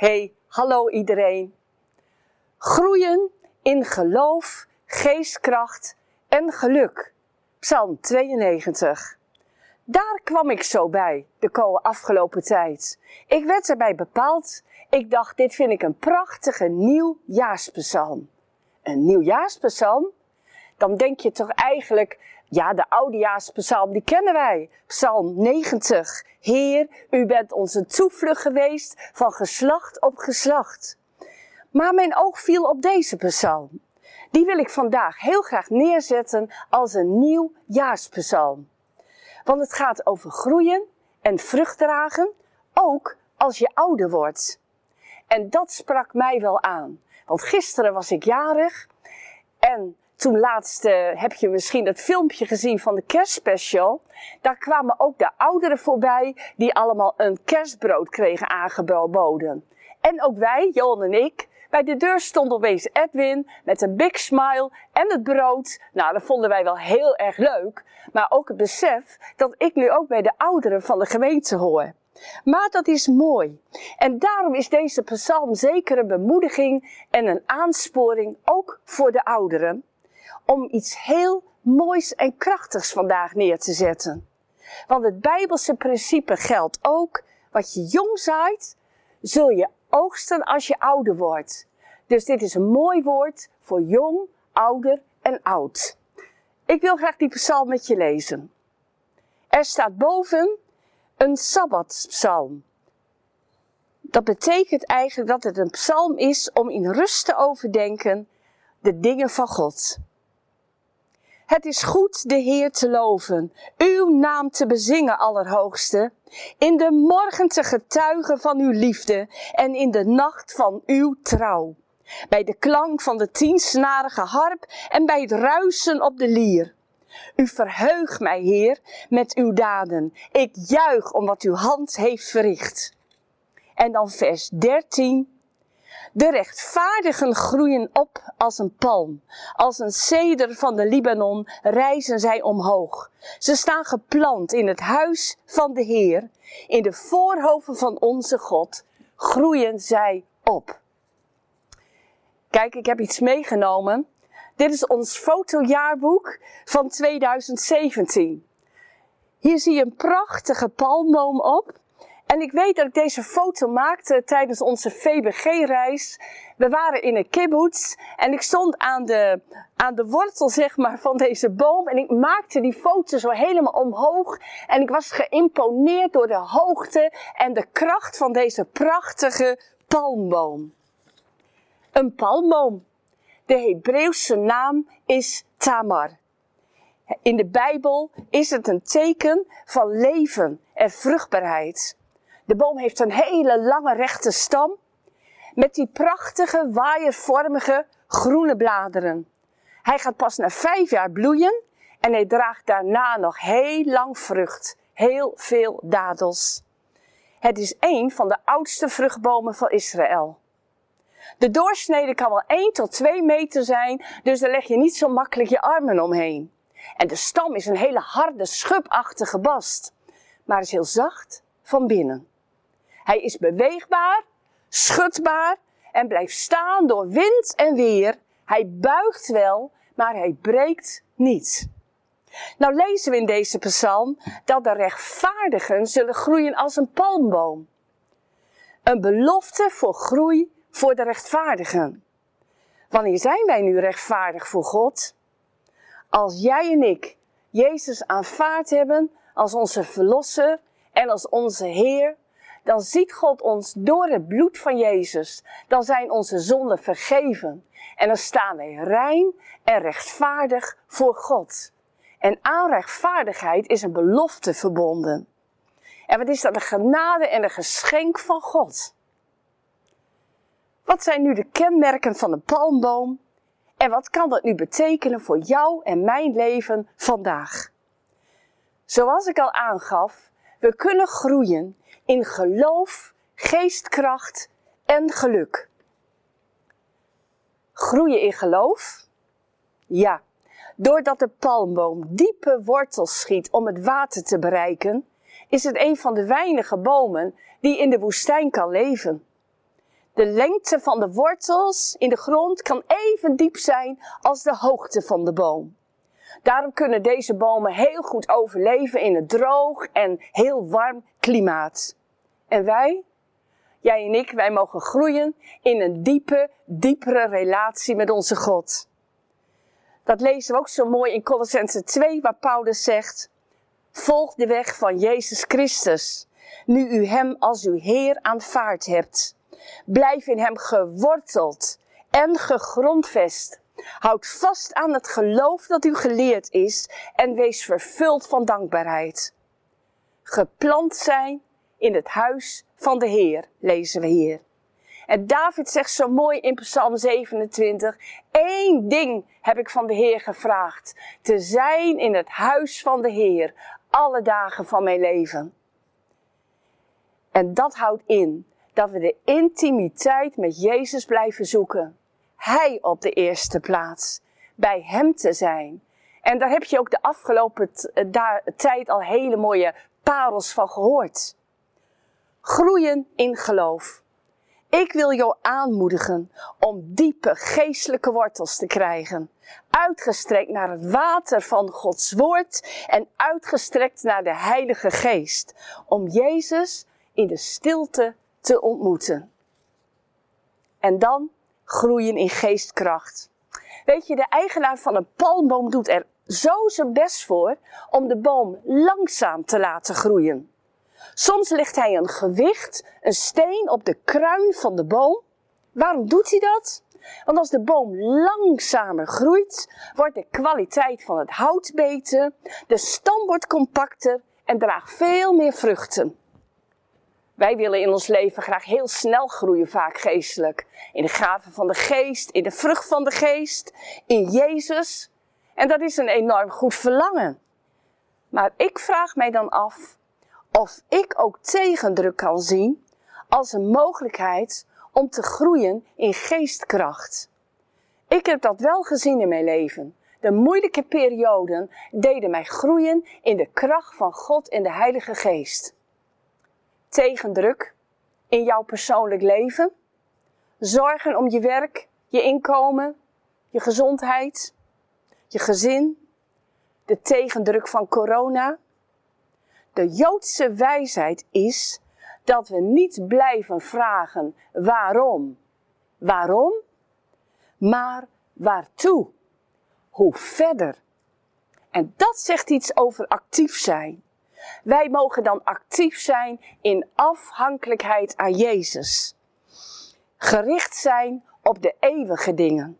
Hey, hallo iedereen. Groeien in geloof, geestkracht en geluk. Psalm 92. Daar kwam ik zo bij de afgelopen tijd. Ik werd erbij bepaald. Ik dacht, dit vind ik een prachtige nieuwjaarspsalm. Een nieuwjaarspsalm? Dan denk je toch eigenlijk, ja, de oudejaarspsalm, die kennen wij. Psalm 90. Heer, u bent onze toevlucht geweest van geslacht op geslacht. Maar mijn oog viel op deze psalm. Die wil ik vandaag heel graag neerzetten als een nieuw jaarspsalm. Want het gaat over groeien en vrucht dragen, ook als je ouder wordt. En dat sprak mij wel aan. Want gisteren was ik jarig en toen laatst uh, heb je misschien dat filmpje gezien van de kerstspecial. Daar kwamen ook de ouderen voorbij die allemaal een kerstbrood kregen aangeboden. En ook wij, Johan en ik, bij de deur stond opeens Edwin met een big smile en het brood. Nou, dat vonden wij wel heel erg leuk. Maar ook het besef dat ik nu ook bij de ouderen van de gemeente hoor. Maar dat is mooi. En daarom is deze psalm zeker een bemoediging en een aansporing ook voor de ouderen. Om iets heel moois en krachtigs vandaag neer te zetten. Want het Bijbelse principe geldt ook. Wat je jong zaait, zul je oogsten als je ouder wordt. Dus dit is een mooi woord voor jong, ouder en oud. Ik wil graag die psalm met je lezen. Er staat boven een sabbatpsalm. Dat betekent eigenlijk dat het een psalm is om in rust te overdenken de dingen van God. Het is goed de Heer te loven, uw naam te bezingen, Allerhoogste, in de morgen te getuigen van uw liefde en in de nacht van uw trouw. Bij de klank van de tiensnarige harp en bij het ruisen op de lier. U verheugt mij, Heer, met uw daden. Ik juich om wat uw hand heeft verricht. En dan vers 13. De rechtvaardigen groeien op als een palm. Als een ceder van de Libanon rijzen zij omhoog. Ze staan geplant in het huis van de Heer. In de voorhoven van onze God groeien zij op. Kijk, ik heb iets meegenomen. Dit is ons fotojaarboek van 2017. Hier zie je een prachtige palmboom op. En ik weet dat ik deze foto maakte tijdens onze VBG-reis. We waren in een kibbutz en ik stond aan de, aan de wortel zeg maar, van deze boom. En ik maakte die foto zo helemaal omhoog. En ik was geïmponeerd door de hoogte en de kracht van deze prachtige palmboom. Een palmboom. De Hebreeuwse naam is Tamar. In de Bijbel is het een teken van leven en vruchtbaarheid. De boom heeft een hele lange rechte stam met die prachtige waaiervormige groene bladeren. Hij gaat pas na vijf jaar bloeien en hij draagt daarna nog heel lang vrucht, heel veel dadels. Het is een van de oudste vruchtbomen van Israël. De doorsnede kan wel 1 tot 2 meter zijn, dus daar leg je niet zo makkelijk je armen omheen. En de stam is een hele harde, schubachtige bast, maar is heel zacht van binnen. Hij is beweegbaar, schudbaar en blijft staan door wind en weer. Hij buigt wel, maar hij breekt niet. Nou lezen we in deze psalm dat de rechtvaardigen zullen groeien als een palmboom. Een belofte voor groei voor de rechtvaardigen. Wanneer zijn wij nu rechtvaardig voor God? Als jij en ik Jezus aanvaard hebben als onze Verlosser en als onze Heer, dan ziet God ons door het bloed van Jezus. Dan zijn onze zonden vergeven. En dan staan wij rein en rechtvaardig voor God. En aan rechtvaardigheid is een belofte verbonden. En wat is dat? Een genade en een geschenk van God. Wat zijn nu de kenmerken van een palmboom? En wat kan dat nu betekenen voor jou en mijn leven vandaag? Zoals ik al aangaf, we kunnen groeien in geloof, geestkracht en geluk. Groeien in geloof? Ja, doordat de palmboom diepe wortels schiet om het water te bereiken, is het een van de weinige bomen die in de woestijn kan leven. De lengte van de wortels in de grond kan even diep zijn als de hoogte van de boom. Daarom kunnen deze bomen heel goed overleven in een droog en heel warm klimaat. En wij, jij en ik, wij mogen groeien in een diepe, diepere relatie met onze God. Dat lezen we ook zo mooi in Colossense 2, waar Paulus zegt: Volg de weg van Jezus Christus, nu u Hem als uw Heer aanvaard hebt. Blijf in Hem geworteld en gegrondvest. Houd vast aan het geloof dat u geleerd is en wees vervuld van dankbaarheid. Geplant zijn in het huis van de Heer, lezen we hier. En David zegt zo mooi in Psalm 27, één ding heb ik van de Heer gevraagd, te zijn in het huis van de Heer, alle dagen van mijn leven. En dat houdt in dat we de intimiteit met Jezus blijven zoeken. Hij op de eerste plaats. Bij Hem te zijn. En daar heb je ook de afgelopen tijd al hele mooie parels van gehoord. Groeien in geloof. Ik wil jou aanmoedigen om diepe geestelijke wortels te krijgen. Uitgestrekt naar het water van Gods woord en uitgestrekt naar de Heilige Geest. Om Jezus in de stilte te ontmoeten. En dan groeien in geestkracht. Weet je, de eigenaar van een palmboom doet er zo zijn best voor om de boom langzaam te laten groeien. Soms legt hij een gewicht, een steen op de kruin van de boom. Waarom doet hij dat? Want als de boom langzamer groeit, wordt de kwaliteit van het hout beter, de stam wordt compacter en draagt veel meer vruchten. Wij willen in ons leven graag heel snel groeien, vaak geestelijk. In de gaven van de geest, in de vrucht van de geest, in Jezus. En dat is een enorm goed verlangen. Maar ik vraag mij dan af of ik ook tegendruk kan zien als een mogelijkheid om te groeien in geestkracht. Ik heb dat wel gezien in mijn leven. De moeilijke perioden deden mij groeien in de kracht van God en de Heilige Geest tegendruk in jouw persoonlijk leven. Zorgen om je werk, je inkomen, je gezondheid, je gezin. De tegendruk van corona. De Joodse wijsheid is dat we niet blijven vragen waarom. Waarom? Maar waartoe? Hoe verder? En dat zegt iets over actief zijn. Wij mogen dan actief zijn in afhankelijkheid aan Jezus. Gericht zijn op de eeuwige dingen.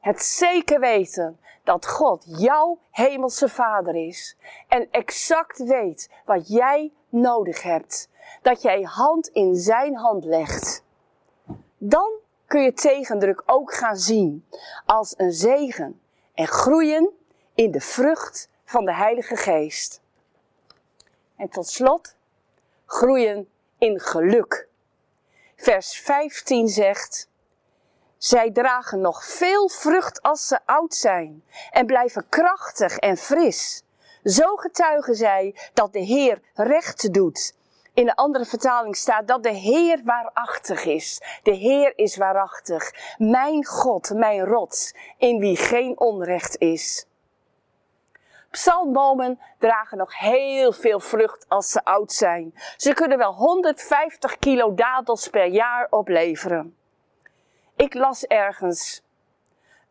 Het zeker weten dat God jouw hemelse vader is en exact weet wat jij nodig hebt. Dat jij hand in zijn hand legt. Dan kun je tegendruk ook gaan zien als een zegen en groeien in de vrucht van de Heilige Geest. En tot slot, groeien in geluk. Vers 15 zegt, zij dragen nog veel vrucht als ze oud zijn en blijven krachtig en fris. Zo getuigen zij dat de Heer recht doet. In de andere vertaling staat dat de Heer waarachtig is. De Heer is waarachtig. Mijn God, mijn rots, in wie geen onrecht is. Psalmbomen dragen nog heel veel vrucht als ze oud zijn. Ze kunnen wel 150 kilo dadels per jaar opleveren. Ik las ergens,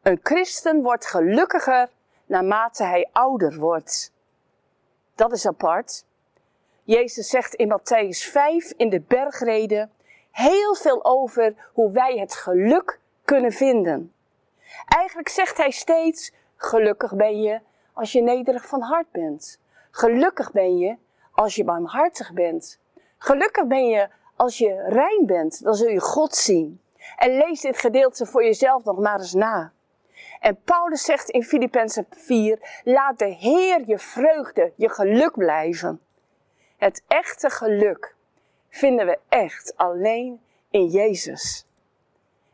een christen wordt gelukkiger naarmate hij ouder wordt. Dat is apart. Jezus zegt in Matthäus 5 in de bergreden heel veel over hoe wij het geluk kunnen vinden. Eigenlijk zegt hij steeds, gelukkig ben je als je nederig van hart bent. Gelukkig ben je als je barmhartig bent. Gelukkig ben je als je rein bent. Dan zul je God zien. En lees dit gedeelte voor jezelf nog maar eens na. En Paulus zegt in Filippenzen 4: Laat de Heer je vreugde, je geluk blijven. Het echte geluk vinden we echt alleen in Jezus.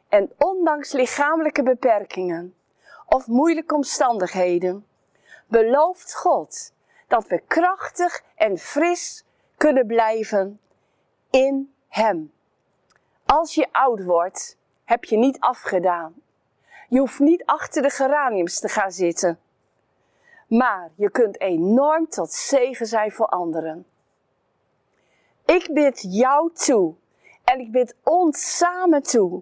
En ondanks lichamelijke beperkingen of moeilijke omstandigheden, belooft God dat we krachtig en fris kunnen blijven in Hem. Als je oud wordt, heb je niet afgedaan. Je hoeft niet achter de geraniums te gaan zitten. Maar je kunt enorm tot zegen zijn voor anderen. Ik bid jou toe en ik bid ons samen toe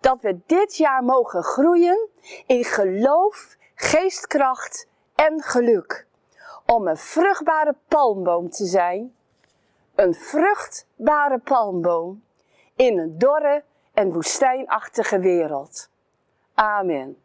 dat we dit jaar mogen groeien in geloof, geestkracht en geluk. Om een vruchtbare palmboom te zijn. Een vruchtbare palmboom in een dorre en woestijnachtige wereld. Amen.